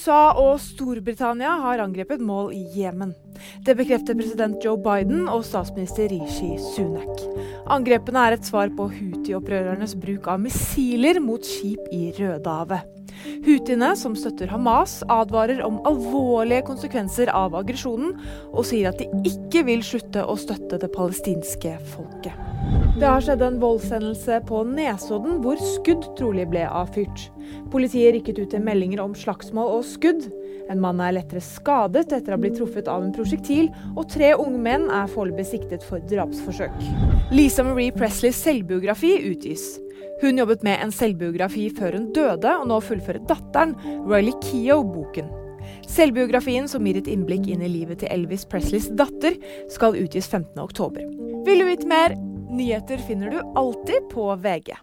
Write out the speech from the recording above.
USA og Storbritannia har angrepet mål i Jemen. Det bekrefter president Joe Biden og statsminister Rishi Sunak. Angrepene er et svar på Houthi-opprørernes bruk av missiler mot skip i Rødehavet. Houthiene, som støtter Hamas, advarer om alvorlige konsekvenser av aggresjonen, og sier at de ikke vil slutte å støtte det palestinske folket. Det har skjedd en voldshendelse på Nesodden hvor skudd trolig ble avfyrt. Politiet rykket ut til meldinger om slagsmål og skudd. En mann er lettere skadet etter å ha blitt truffet av en prosjektil, og tre unge menn er foreløpig siktet for drapsforsøk. Lisa Marie Presleys selvbiografi utgis. Hun jobbet med en selvbiografi før hun døde, og nå fullfører datteren Riley Keough boken. Selvbiografien, som gir et innblikk inn i livet til Elvis Presleys datter, skal utgis 15.10. Vil du vite mer? Nyheter finner du alltid på VG.